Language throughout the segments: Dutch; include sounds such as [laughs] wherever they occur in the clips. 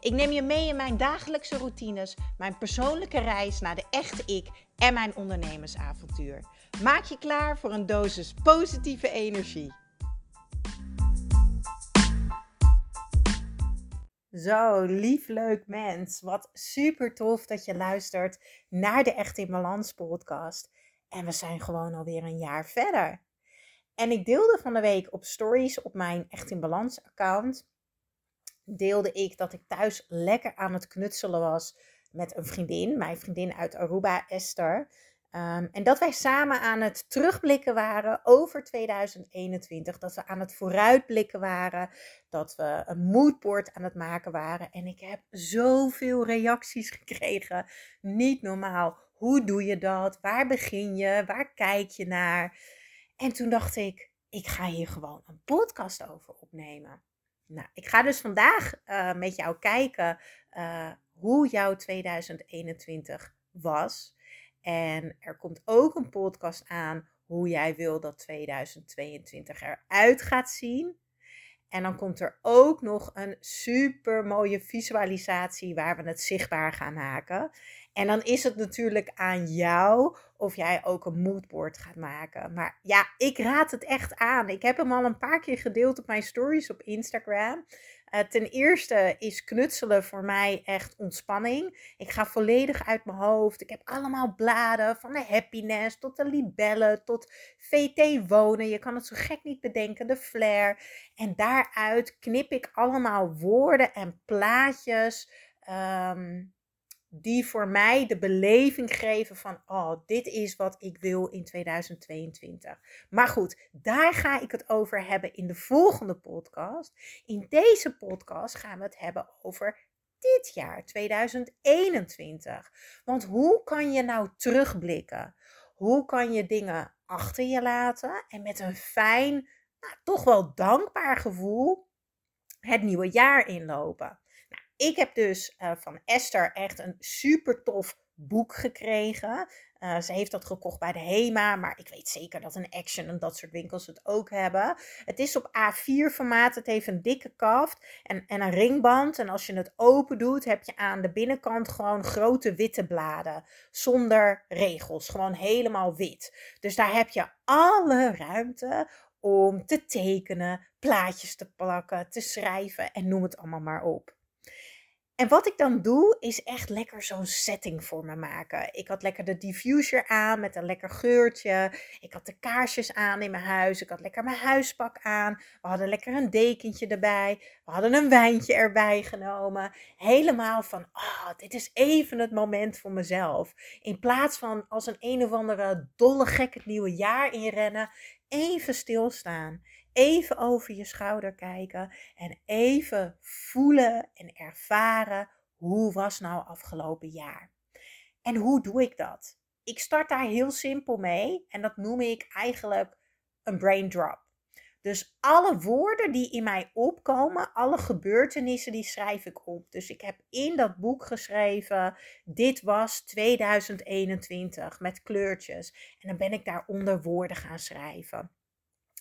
Ik neem je mee in mijn dagelijkse routines, mijn persoonlijke reis naar de echte ik en mijn ondernemersavontuur. Maak je klaar voor een dosis positieve energie. Zo, lief leuk mens. Wat super tof dat je luistert naar de Echt in Balans podcast. En we zijn gewoon alweer een jaar verder. En ik deelde van de week op stories op mijn Echt in Balans account deelde ik dat ik thuis lekker aan het knutselen was met een vriendin, mijn vriendin uit Aruba, Esther. Ehm, en dat wij samen aan het terugblikken waren over 2021. Dat we aan het vooruitblikken waren. Dat we een moodboard aan het maken waren. En ik heb zoveel reacties [laughs] gekregen. Niet normaal. Hoe doe je dat? Waar begin je? Waar kijk je naar? En toen dacht ik, ik ga hier gewoon een podcast over opnemen. Nou, ik ga dus vandaag uh, met jou kijken uh, hoe jouw 2021 was. En er komt ook een podcast aan hoe jij wil dat 2022 eruit gaat zien. En dan komt er ook nog een super mooie visualisatie waar we het zichtbaar gaan maken. En dan is het natuurlijk aan jou of jij ook een moodboard gaat maken. Maar ja, ik raad het echt aan. Ik heb hem al een paar keer gedeeld op mijn stories op Instagram. Uh, ten eerste is knutselen voor mij echt ontspanning. Ik ga volledig uit mijn hoofd. Ik heb allemaal bladen, van de happiness tot de libellen, tot VT wonen. Je kan het zo gek niet bedenken, de flair. En daaruit knip ik allemaal woorden en plaatjes. Um, die voor mij de beleving geven van, oh, dit is wat ik wil in 2022. Maar goed, daar ga ik het over hebben in de volgende podcast. In deze podcast gaan we het hebben over dit jaar, 2021. Want hoe kan je nou terugblikken? Hoe kan je dingen achter je laten en met een fijn, nou, toch wel dankbaar gevoel het nieuwe jaar inlopen? Ik heb dus uh, van Esther echt een super tof boek gekregen. Uh, ze heeft dat gekocht bij de HEMA, maar ik weet zeker dat een Action en dat soort winkels het ook hebben. Het is op A4 formaat, het heeft een dikke kaft en, en een ringband. En als je het open doet, heb je aan de binnenkant gewoon grote witte bladen. Zonder regels, gewoon helemaal wit. Dus daar heb je alle ruimte om te tekenen, plaatjes te plakken, te schrijven en noem het allemaal maar op. En wat ik dan doe, is echt lekker zo'n setting voor me maken. Ik had lekker de diffuser aan met een lekker geurtje. Ik had de kaarsjes aan in mijn huis. Ik had lekker mijn huispak aan. We hadden lekker een dekentje erbij. We hadden een wijntje erbij genomen. Helemaal van, ah, dit is even het moment voor mezelf. In plaats van als een een of andere dolle gek het nieuwe jaar inrennen, even stilstaan even over je schouder kijken en even voelen en ervaren hoe was nou afgelopen jaar. En hoe doe ik dat? Ik start daar heel simpel mee en dat noem ik eigenlijk een brain drop. Dus alle woorden die in mij opkomen, alle gebeurtenissen, die schrijf ik op. Dus ik heb in dat boek geschreven, dit was 2021 met kleurtjes. En dan ben ik daaronder woorden gaan schrijven.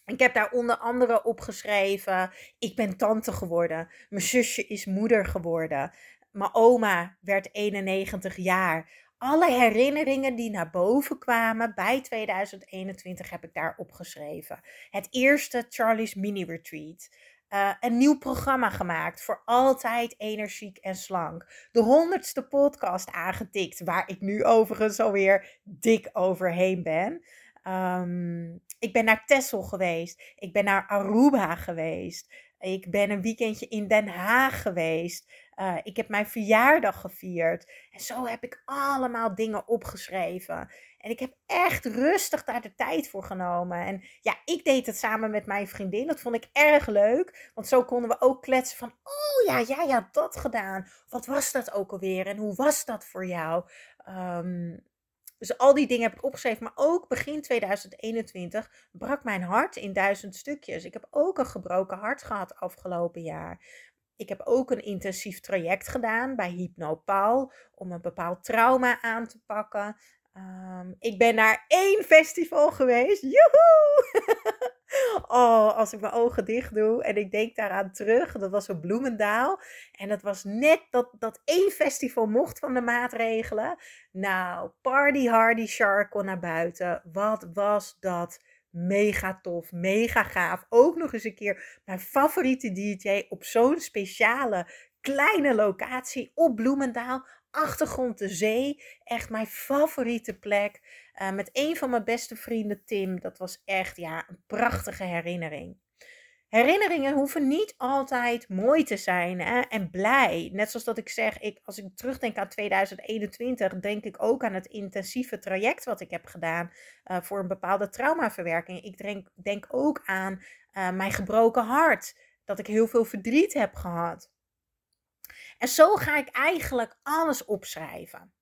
Ik heb daar onder andere opgeschreven: ik ben tante geworden. Mijn zusje is moeder geworden. Mijn oma werd 91 jaar. Alle herinneringen die naar boven kwamen bij 2021 heb ik daar opgeschreven. Het eerste Charlie's Mini Retreat. Uh, een nieuw programma gemaakt voor altijd energiek en slank. De honderdste podcast aangetikt, waar ik nu overigens alweer dik overheen ben. Um, ik ben naar Texel geweest. Ik ben naar Aruba geweest. Ik ben een weekendje in Den Haag geweest. Uh, ik heb mijn verjaardag gevierd. En zo heb ik allemaal dingen opgeschreven. En ik heb echt rustig daar de tijd voor genomen. En ja, ik deed het samen met mijn vriendin. Dat vond ik erg leuk. Want zo konden we ook kletsen van... Oh ja, ja, ja, dat gedaan. Wat was dat ook alweer? En hoe was dat voor jou? Um, Dus al die dingen heb ik opgeschreven. Maar ook begin 2021 brak mijn hart in duizend stukjes. Ik heb ook een gebroken hart gehad afgelopen jaar. Ik heb ook een intensief traject gedaan bij Hypnopal om een bepaald trauma aan te pakken. Um, ik ben naar één festival geweest. Joehoe! [laughs] oh, als ik mijn ogen dicht doe en ik denk daaraan terug. Dat was op Bloemendaal. En dat was net dat, dat één festival mocht van de maatregelen. Nou, Party Hardy Shark kon naar buiten. Wat was dat mega tof, mega gaaf. Ook nog eens een keer mijn favoriete DJ op zo'n speciale kleine locatie op Bloemendaal achtergrond de zee. Echt mijn favoriete plek. Uh, met een van mijn beste vrienden, Tim. Dat was echt ja, een prachtige herinnering. Herinneringen hoeven niet altijd mooi te zijn hè, en blij. Net zoals dat ik zeg, ik, als ik terugdenk aan 2021, denk ik ook aan het intensieve traject wat ik heb gedaan uh, voor een bepaalde traumaverwerking. Ik denk, denk ook aan uh, mijn gebroken hart, dat ik heel veel verdriet heb gehad. En zo ga ik eigenlijk alles opschrijven.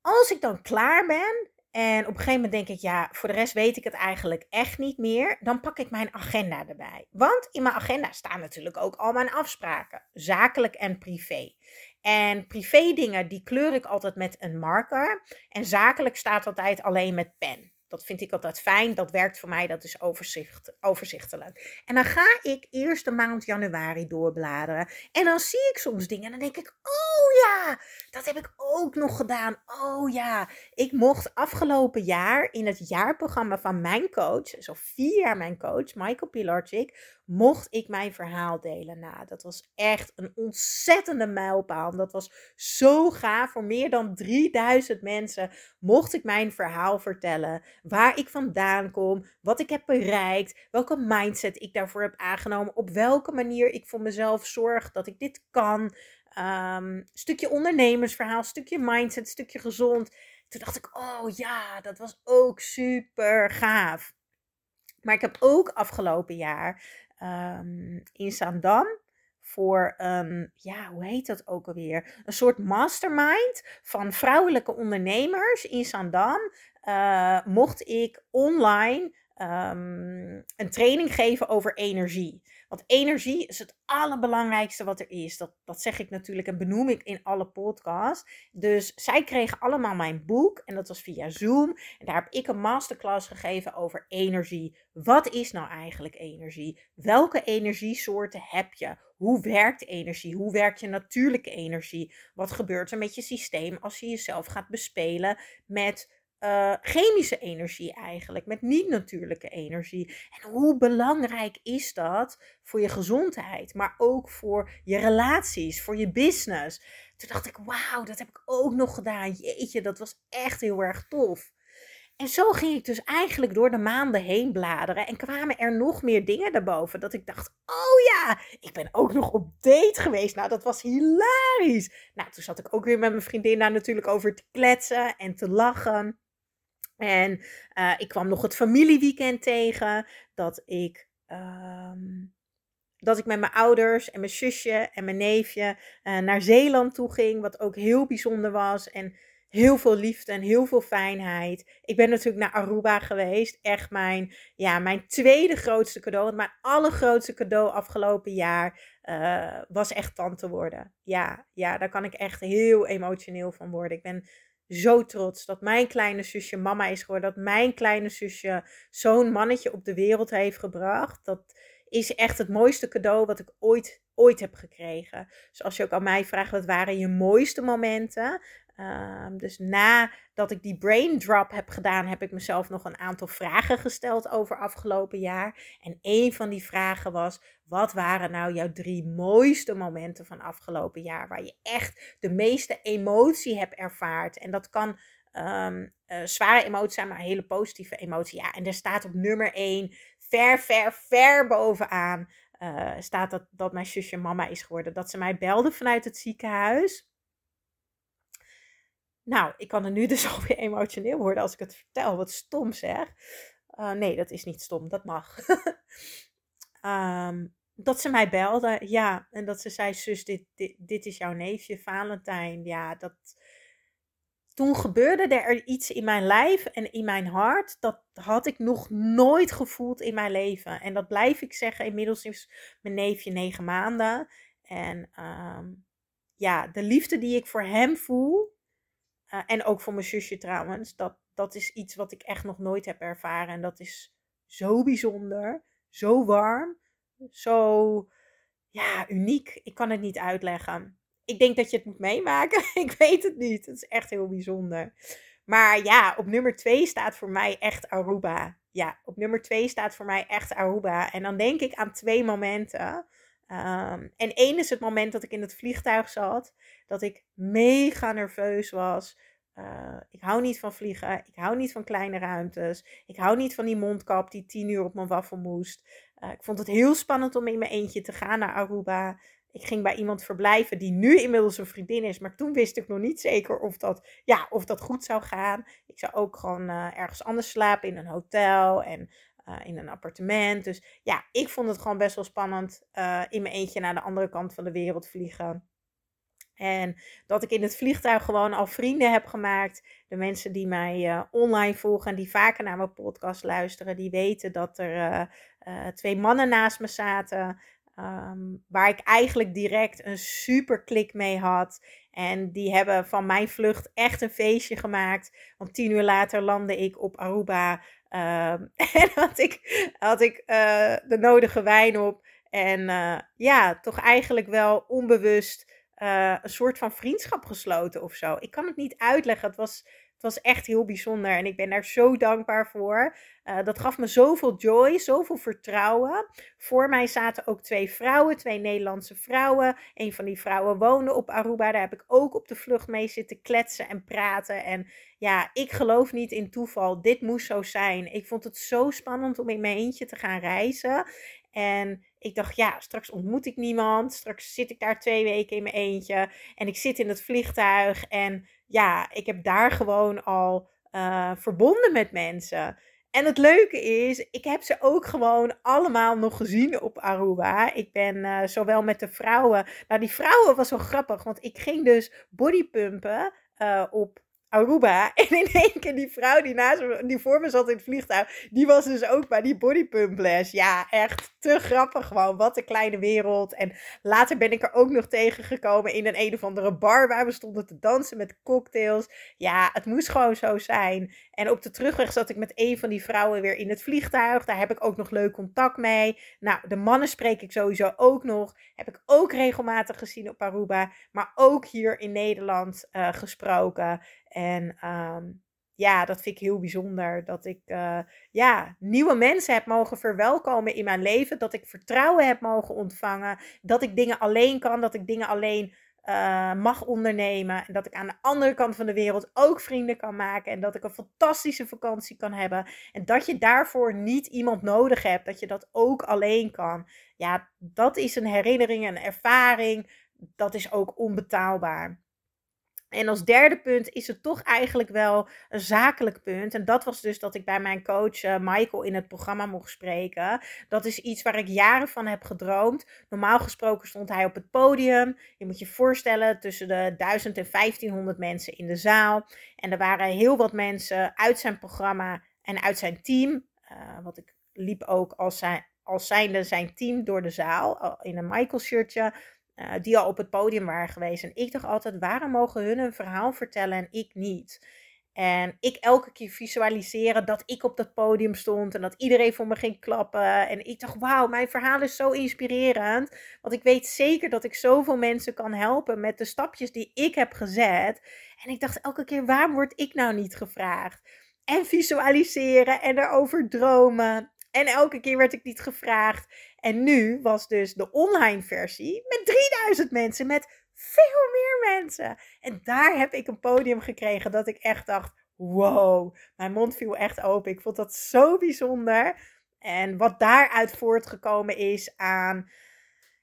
Als ik dan klaar ben en op een gegeven moment denk ik, ja, voor de rest weet ik het eigenlijk echt niet meer, dan pak ik mijn agenda erbij. Want in mijn agenda staan natuurlijk ook al mijn afspraken, zakelijk en privé. En privé dingen, die kleur ik altijd met een marker. En zakelijk staat altijd alleen met pen. Dat vind ik altijd fijn. Dat werkt voor mij. Dat is overzicht, overzichtelijk. En dan ga ik eerst de maand januari doorbladeren. En dan zie ik soms dingen. En dan denk ik: Oh ja, dat heb ik ook nog gedaan. Oh ja, ik mocht afgelopen jaar in het jaarprogramma van mijn coach, zo vier jaar mijn coach, Michael Pilarczyk, mocht ik mijn verhaal delen. Nou, dat was echt een ontzettende mijlpaal. Dat was zo gaaf. Voor meer dan 3000 mensen mocht ik mijn verhaal vertellen. Waar ik vandaan kom, wat ik heb bereikt, welke mindset ik daarvoor heb aangenomen, op welke manier ik voor mezelf zorg dat ik dit kan. Um, stukje ondernemersverhaal, stukje mindset, stukje gezond. Toen dacht ik, oh ja, dat was ook super gaaf. Maar ik heb ook afgelopen jaar um, in Zaandam voor een, ja, hoe heet dat ook alweer? Een soort mastermind van vrouwelijke ondernemers in Zaandam. Uh, mocht ik online um, een training geven over energie. Want energie is het allerbelangrijkste wat er is. Dat, dat zeg ik natuurlijk en benoem ik in alle podcasts. Dus zij kregen allemaal mijn boek en dat was via Zoom. En daar heb ik een masterclass gegeven over energie. Wat is nou eigenlijk energie? Welke energiesoorten heb je? Hoe werkt energie? Hoe werkt je natuurlijke energie? Wat gebeurt er met je systeem als je jezelf gaat bespelen met uh, chemische energie eigenlijk, met niet-natuurlijke energie. En hoe belangrijk is dat voor je gezondheid, maar ook voor je relaties, voor je business? Toen dacht ik, wauw, dat heb ik ook nog gedaan. Jeetje, dat was echt heel erg tof. En zo ging ik dus eigenlijk door de maanden heen bladeren en kwamen er nog meer dingen daarboven. Dat ik dacht, oh ja, ik ben ook nog op date geweest. Nou, dat was hilarisch. Nou, toen zat ik ook weer met mijn vriendin daar natuurlijk over te kletsen en te lachen. En uh, ik kwam nog het familieweekend tegen. Dat ik, um, dat ik met mijn ouders en mijn zusje en mijn neefje uh, naar Zeeland toe ging. Wat ook heel bijzonder was. En heel veel liefde en heel veel fijnheid. Ik ben natuurlijk naar Aruba geweest. Echt mijn, ja, mijn tweede grootste cadeau. Mijn allergrootste cadeau afgelopen jaar uh, was echt tante worden. Ja, ja, daar kan ik echt heel emotioneel van worden. Ik ben zo trots dat mijn kleine zusje mama is geworden. Dat mijn kleine zusje zo'n mannetje op de wereld heeft gebracht. Dat is echt het mooiste cadeau wat ik ooit, ooit heb gekregen. Dus als je ook aan mij vraagt, wat waren je mooiste momenten? Um, dus nadat ik die brain drop heb gedaan, heb ik mezelf nog een aantal vragen gesteld over afgelopen jaar. En een van die vragen was: wat waren nou jouw drie mooiste momenten van afgelopen jaar? Waar je echt de meeste emotie hebt ervaard. En dat kan um, uh, zware emotie zijn, maar een hele positieve emotie. Ja, en er staat op nummer één, ver, ver, ver bovenaan. Uh, staat dat, dat mijn zusje mama is geworden. Dat ze mij belde vanuit het ziekenhuis. Nou, ik kan er nu [laughs] dus alweer emotioneel worden als ik het vertel. Wat stom zeg. Uh, nee, dat is niet stom. Dat mag. um, [laughs] dat ze mij belde, ja. En dat ze zei, zus, dit, dit, dit is jouw neefje, Valentijn. Ja, dat... toen gebeurde er iets in mijn lijf en in mijn hart. Dat had ik nog nooit gevoeld in mijn leven. En dat blijf ik zeggen. Inmiddels is mijn neefje negen maanden. En ehm, ja, de liefde die ik voor hem voel. Eh, en ook voor mijn zusje trouwens. Dat, dat is iets wat ik echt nog nooit heb ervaren. En dat is zo bijzonder. Zo warm. Zo ja, uniek. Ik kan het niet uitleggen ik denk dat je het moet meemaken. [laughs] ik weet het niet. Het is echt heel bijzonder. Maar ja, op nummer 2 staat voor mij echt Aruba. Ja, op nummer 2 staat voor mij echt Aruba. En dan denk ik aan twee momenten. Um, en één is het moment dat ik in het vliegtuig zat. Dat ik mega nerveus was. Uh, ik hou niet van vliegen. Ik hou niet van kleine ruimtes. Ik hou niet van die mondkap die tien uur op mijn waffel moest. Uh, ik vond het heel spannend om in mijn eentje te gaan naar Aruba ik ging bij iemand verblijven die nu inmiddels een vriendin is. Maar toen wist ik nog niet zeker of dat, ja, of dat goed zou gaan. Ik zou ook gewoon uh, ergens anders slapen in een hotel en uh, in een appartement. Dus ja, ik vond het gewoon best wel spannend uh, in mijn eentje naar de andere kant van de wereld vliegen. En dat ik in het vliegtuig gewoon al vrienden heb gemaakt. De mensen die mij online volgen en die vaker naar mijn podcast luisteren, die weten dat er twee mannen naast me zaten. Ehm, waar ik eigenlijk direct een super klik mee had. En die hebben van mijn vlucht echt een feestje gemaakt. Want tien uur later landde ik op Aruba. Um, [laughs] en had ik, had ik uh, de nodige wijn op. En uh, ja, toch eigenlijk wel onbewust uh, een soort van vriendschap gesloten of zo. Ik kan het niet uitleggen. Het was was echt heel bijzonder en ik ben daar zo dankbaar voor. Uh, dat gaf me zoveel joy, zoveel vertrouwen. Voor mij zaten ook twee vrouwen, twee Nederlandse vrouwen. Een van die vrouwen woonde op Aruba. Daar heb ik ook op de vlucht mee zitten kletsen en praten. En ja, ik geloof niet in toeval. Dit moest zo zijn. Ik vond het zo spannend om in mijn eentje te gaan reizen. En ik dacht, ja, straks ontmoet ik niemand. Straks zit ik daar twee weken in mijn eentje. En ik zit in het vliegtuig. En ja, ik heb daar gewoon al uh, verbonden met mensen. En het leuke is, ik heb ze ook gewoon allemaal nog gezien op Aruba. Ik ben uh, zowel met de vrouwen. Nou, die vrouwen was zo grappig, want ik ging dus bodypumpen uh, op Aruba. [laughs] En in één keer die vrouw die, naast me, die voor me zat in het vliegtuig, die was dus ook bij die bodypump les. Ja, echt te grappig gewoon. Wat een kleine wereld. En later ben ik er ook nog tegengekomen in een een of andere bar waar we stonden te dansen met cocktails. Ja, het moest gewoon zo zijn. En op de terugweg zat ik met een van die vrouwen weer in het vliegtuig. Daar heb ik ook nog leuk contact mee. Nou, de mannen spreek ik sowieso ook nog. Heb ik ook regelmatig gezien op Aruba. Maar ook hier in Nederland uh, gesproken. En ehm, ja, dat vind ik heel bijzonder. Dat ik uh, ja, nieuwe mensen heb mogen verwelkomen in mijn leven. Dat ik vertrouwen heb mogen ontvangen. Dat ik dingen alleen kan. Dat ik dingen alleen uh, mag ondernemen. En dat ik aan de andere kant van de wereld ook vrienden kan maken. En dat ik een fantastische vakantie kan hebben. En dat je daarvoor niet iemand nodig hebt. Dat je dat ook alleen kan. Ja, dat is een herinnering, een ervaring. Dat is ook onbetaalbaar. En als derde punt is het toch eigenlijk wel een zakelijk punt. En dat was dus dat ik bij mijn coach uh, Michael in het programma mocht spreken. Dat is iets waar ik jaren van heb gedroomd. Normaal gesproken stond hij op het podium. Je moet je voorstellen tussen de 1000 en 1500 mensen in de zaal. En er waren heel wat mensen uit zijn programma en uit zijn team. Uh, want ik liep ook als, zijn, als zijnde zijn team door de zaal in een Michael shirtje. Uh, die al op het podium waren geweest. En ik dacht altijd, waarom mogen hun een verhaal vertellen en ik niet? En ik elke keer visualiseren dat ik op dat podium stond en dat iedereen voor me ging klappen. En ik dacht, wauw, mijn verhaal is zo inspirerend. Want ik weet zeker dat ik zoveel mensen kan helpen met de stapjes die ik heb gezet. En ik dacht elke keer, waarom word ik nou niet gevraagd? En visualiseren en erover dromen. En elke keer werd ik niet gevraagd. En nu was dus de online versie met 3000 mensen, met veel meer mensen. En daar heb ik een podium gekregen dat ik echt dacht: wow, mijn mond viel echt open. Ik vond dat zo bijzonder. En wat daaruit voortgekomen is aan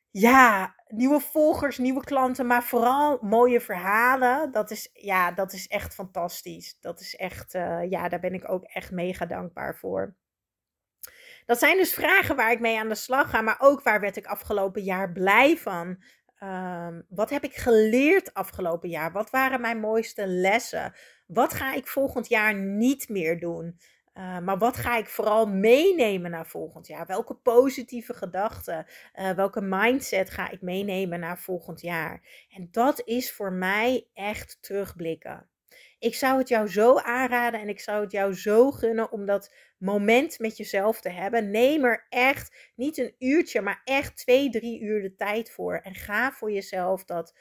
ja, nieuwe volgers, nieuwe klanten, maar vooral mooie verhalen. Dat is, ja, dat is echt fantastisch. Dat is echt, uh, ja, daar ben ik ook echt mega dankbaar voor. Dat zijn dus vragen waar ik mee aan de slag ga, maar ook waar werd ik afgelopen jaar blij van. Ehm, wat heb ik geleerd afgelopen jaar? Wat waren mijn mooiste lessen? Wat ga ik volgend jaar niet meer doen? Uh, maar wat ga ik vooral meenemen naar volgend jaar? Welke positieve gedachten, uh, welke mindset ga ik meenemen naar volgend jaar? En dat is voor mij echt terugblikken. Ik zou het jou zo aanraden en ik zou het jou zo gunnen om dat moment met jezelf te hebben. Neem er echt niet een uurtje, maar echt twee, drie uur de tijd voor. En ga voor jezelf dat,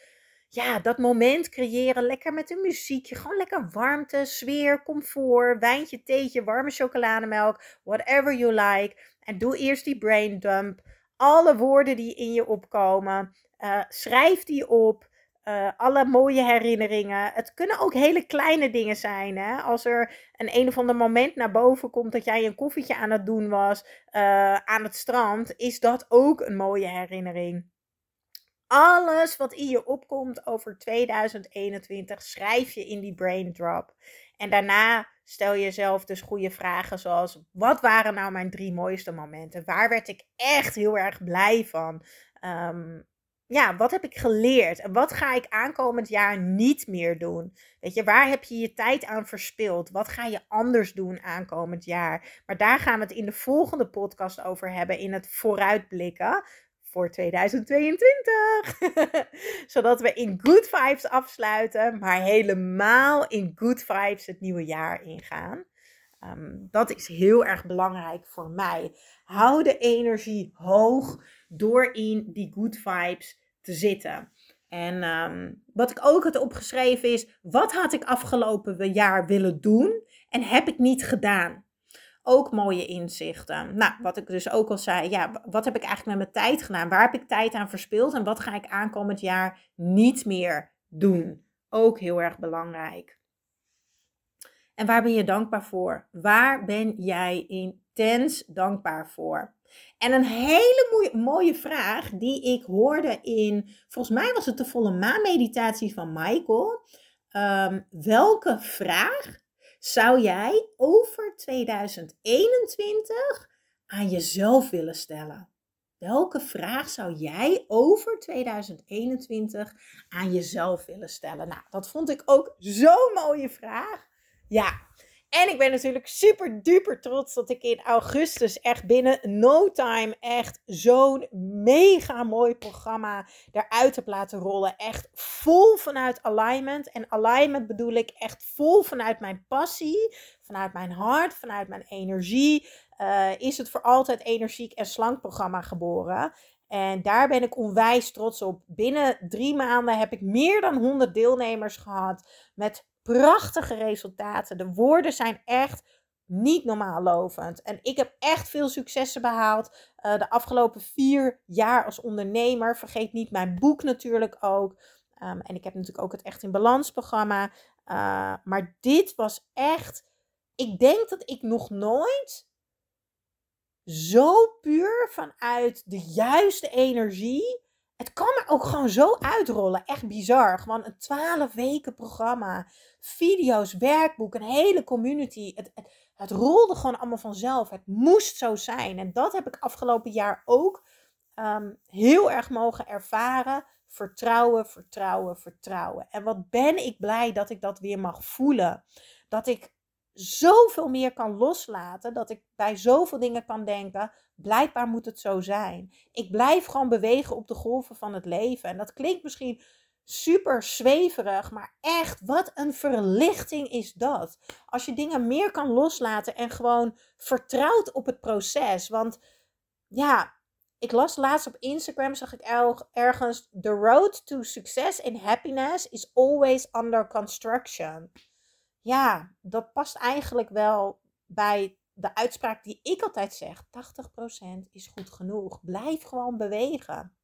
ja, dat moment creëren. Lekker met een muziekje. Gewoon lekker warmte, sfeer, comfort, wijntje, theetje, warme chocolademelk. Whatever you like. En doe eerst die brain dump. Alle woorden die in je opkomen. Uh, schrijf die op. Uh, alle mooie herinneringen. Het kunnen ook hele kleine dingen zijn. Hè? Als er een een of ander moment naar boven komt dat jij een koffietje aan het doen was uh, aan het strand, is dat ook een mooie herinnering. Alles wat in je opkomt over 2021 schrijf je in die brain drop. En daarna stel je jezelf dus goede vragen zoals: wat waren nou mijn drie mooiste momenten? Waar werd ik echt heel erg blij van? Um, ja, wat heb ik geleerd? En wat ga ik aankomend jaar niet meer doen? Weet je, waar heb je je tijd aan verspild? Wat ga je anders doen aankomend jaar? Maar daar gaan we het in de volgende podcast over hebben, in het vooruitblikken voor 2022. [laughs] Zodat we in good vibes afsluiten, maar helemaal in good vibes het nieuwe jaar ingaan. Um, dat is heel erg belangrijk voor mij. Hou de energie hoog door in die good vibes te zitten. En um, wat ik ook had opgeschreven is: wat had ik afgelopen jaar willen doen en heb ik niet gedaan? Ook mooie inzichten. Nou, wat ik dus ook al zei, ja, wat heb ik eigenlijk met mijn tijd gedaan? Waar heb ik tijd aan verspild en wat ga ik aankomend jaar niet meer doen? Ook heel erg belangrijk. En waar ben je dankbaar voor? Waar ben jij intens dankbaar voor? En een hele mooie, vraag die ik hoorde in, volgens mij was het de volle maanmeditatie van Michael. Um, welke vraag zou jij over 2021 aan jezelf willen stellen? Welke vraag zou jij over 2021 aan jezelf willen stellen? Nou, dat vond ik ook zo'n mooie vraag. Ja, en ik ben natuurlijk super duper trots dat ik in augustus echt binnen no time echt zo'n mega mooi programma eruit heb laten rollen. Echt vol vanuit alignment. En alignment bedoel ik echt vol vanuit mijn passie, vanuit mijn hart, vanuit mijn energie. Uh, is het voor altijd energiek en slank programma geboren. En daar ben ik onwijs trots op. Binnen drie maanden heb ik meer dan 100 deelnemers gehad. Met prachtige resultaten. De woorden zijn echt niet normaal lovend. En ik heb echt veel successen behaald uh, de afgelopen vier jaar als ondernemer. Vergeet niet mijn boek natuurlijk ook. Um, en ik heb natuurlijk ook het Echt in Balans programma. Uh, maar dit was echt. Ik denk dat ik nog nooit zo puur vanuit de juiste energie het kan er ook gewoon zo uitrollen. Echt bizar. Gewoon een 12 weken programma. Video's, werkboek, een hele community. Het, het, rolde gewoon allemaal vanzelf. Het moest zo zijn. En dat heb ik afgelopen jaar ook um, heel erg mogen ervaren. Vertrouwen, vertrouwen, vertrouwen. En wat ben ik blij dat ik dat weer mag voelen. Dat ik zoveel meer kan loslaten. Dat ik bij zoveel dingen kan denken. Blijkbaar moet het zo zijn. Ik blijf gewoon bewegen op de golven van het leven. En dat klinkt misschien super zweverig, maar echt, wat een verlichting is dat. Als je dingen meer kan loslaten en gewoon vertrouwt op het proces. Want ja, ik las laatst op Instagram, zag ik ergens: The road to success and happiness is always under construction ja, dat past eigenlijk wel bij de uitspraak die ik altijd zeg: 80% is goed genoeg. Blijf gewoon bewegen.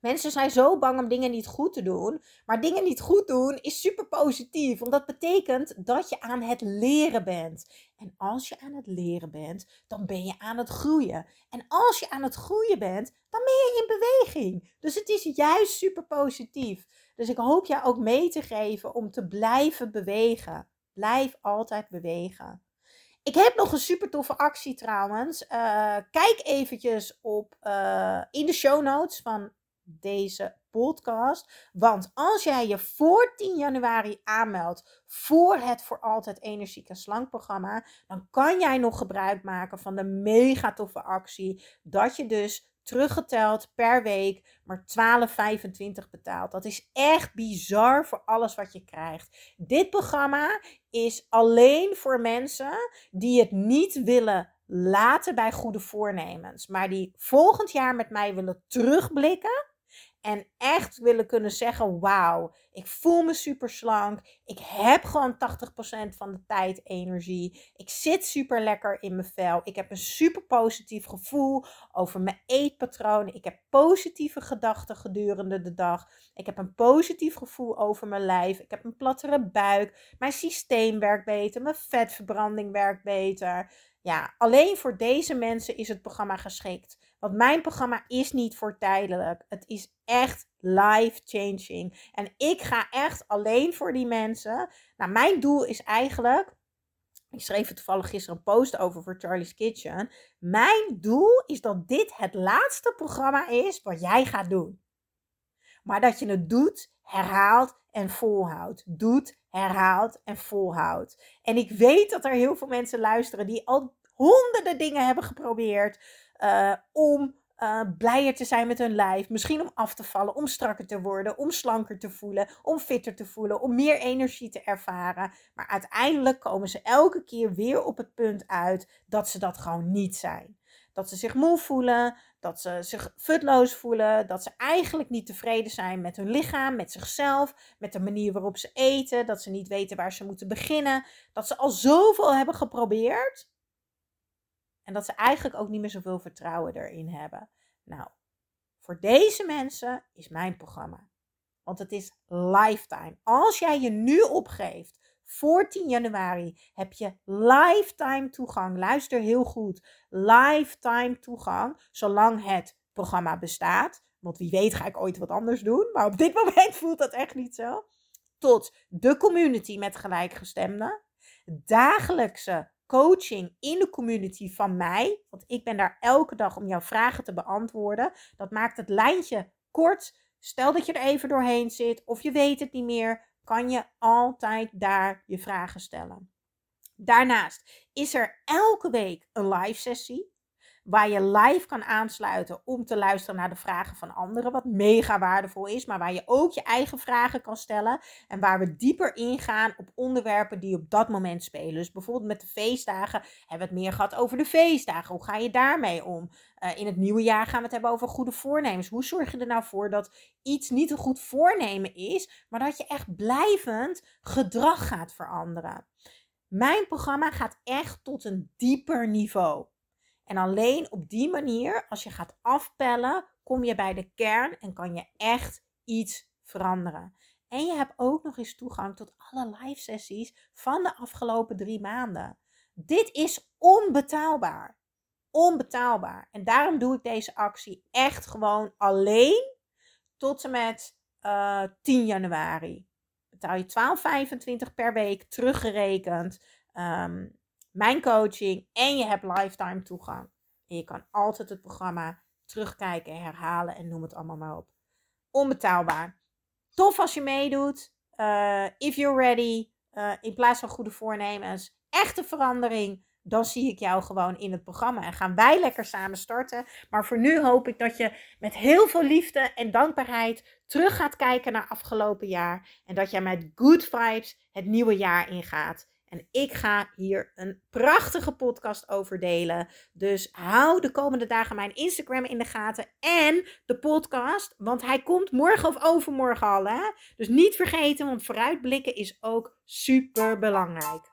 Mensen zijn zo bang om dingen niet goed te doen. Maar dingen niet goed doen is super positief. Want dat betekent dat je aan het leren bent. En als je aan het leren bent, dan ben je aan het groeien. En als je aan het groeien bent, dan ben je in beweging. Dus het is juist super positief. Dus ik hoop jou ook mee te geven om te blijven bewegen. Blijf altijd bewegen. Ik heb nog een super toffe actie trouwens. Uh, kijk eventjes op, uh, in de show notes van deze podcast. Want als jij je voor 10 januari aanmeldt voor het voor altijd energiek en slank programma, dan kan jij nog gebruik maken van de mega toffe actie dat je dus teruggeteld per week maar 12,25 betaalt. Dat is echt bizar voor alles wat je krijgt. Dit programma is alleen voor mensen die het niet willen laten bij goede voornemens, maar die volgend jaar met mij willen terugblikken en echt willen kunnen zeggen: Wauw, ik voel me super slank. Ik heb gewoon 80% van de tijd energie. Ik zit super lekker in mijn vel. Ik heb een super positief gevoel over mijn eetpatroon. Ik heb positieve gedachten gedurende de dag. Ik heb een positief gevoel over mijn lijf. Ik heb een plattere buik. Mijn systeem werkt beter. Mijn vetverbranding werkt beter. Ja, alleen voor deze mensen is het programma geschikt. Want mijn programma is niet voor tijdelijk. Het is echt life changing. En ik ga echt alleen voor die mensen. Nou, mijn doel is eigenlijk. Ik schreef er toevallig gisteren een post over voor Charlie's Kitchen. Mijn doel is dat dit het laatste programma is wat jij gaat doen. Maar dat je het doet, herhaalt en volhoudt. Doet, herhaalt en volhoudt. En ik weet dat er heel veel mensen luisteren die al honderden dingen hebben geprobeerd uh, om uh, blijer te zijn met hun lijf. Misschien om af te vallen, om strakker te worden, om slanker te voelen, om fitter te voelen, om meer energie te ervaren. Maar uiteindelijk komen ze elke keer weer op het punt uit dat ze dat gewoon niet zijn. Dat ze zich moe voelen, dat ze zich futloos voelen, dat ze eigenlijk niet tevreden zijn met hun lichaam, met zichzelf, met de manier waarop ze eten, dat ze niet weten waar ze moeten beginnen, dat ze al zoveel hebben geprobeerd en dat ze eigenlijk ook niet meer zoveel vertrouwen erin hebben. Nou, voor deze mensen is mijn programma. Want het is lifetime. Als jij je nu opgeeft voor 10 januari, heb je lifetime toegang. Luister heel goed. Lifetime toegang, zolang het programma bestaat. Want wie weet ga ik ooit wat anders doen. Maar op dit [laughs] moment voelt dat echt niet zo. Tot de community met gelijkgestemden. Dagelijkse coaching in de community van mij. Want ik ben daar elke dag om jouw vragen te beantwoorden. Dat maakt het lijntje kort. Stel dat je er even doorheen zit of je weet het niet meer, kan je altijd daar je vragen stellen. Daarnaast is er elke week een live sessie waar je live kan aansluiten om te luisteren naar de vragen van anderen, wat mega waardevol is, maar waar je ook je eigen vragen kan stellen en waar we dieper ingaan op onderwerpen die op dat moment spelen. Dus bijvoorbeeld met de feestdagen hebben we het meer gehad over de feestdagen. Hoe ga je daarmee om? Uh, in het nieuwe jaar gaan we het hebben over goede voornemens. Hoe zorg je er nou voor dat iets niet een goed voornemen is, maar dat je echt blijvend gedrag gaat veranderen? Mijn programma gaat echt tot een dieper niveau. En alleen op die manier, als je gaat afpellen, kom je bij de kern en kan je echt iets veranderen. En je hebt ook nog eens toegang tot alle live sessies van de afgelopen drie maanden. Dit is onbetaalbaar. Onbetaalbaar. En daarom doe ik deze actie echt gewoon alleen tot en met uh, eh, 10 januari. Betaal je 12,25 per week teruggerekend. Um, mijn coaching en je hebt lifetime toegang. En je kan altijd het programma terugkijken, herhalen en noem het allemaal maar op. Onbetaalbaar. Tof als je meedoet. Uh, if you're ready. Uh, in plaats van goede voornemens. Echte verandering. Dan zie ik jou gewoon in het programma. En gaan wij lekker samen starten. Maar voor nu hoop ik dat je met heel veel liefde en dankbaarheid terug gaat kijken naar afgelopen jaar. En dat jij met good vibes het nieuwe jaar ingaat. En ik ga hier een prachtige podcast over delen. Dus hou de komende dagen mijn Instagram in de gaten en de podcast. Want hij komt morgen of overmorgen al. Hè? Dus niet vergeten, want vooruitblikken is ook super belangrijk.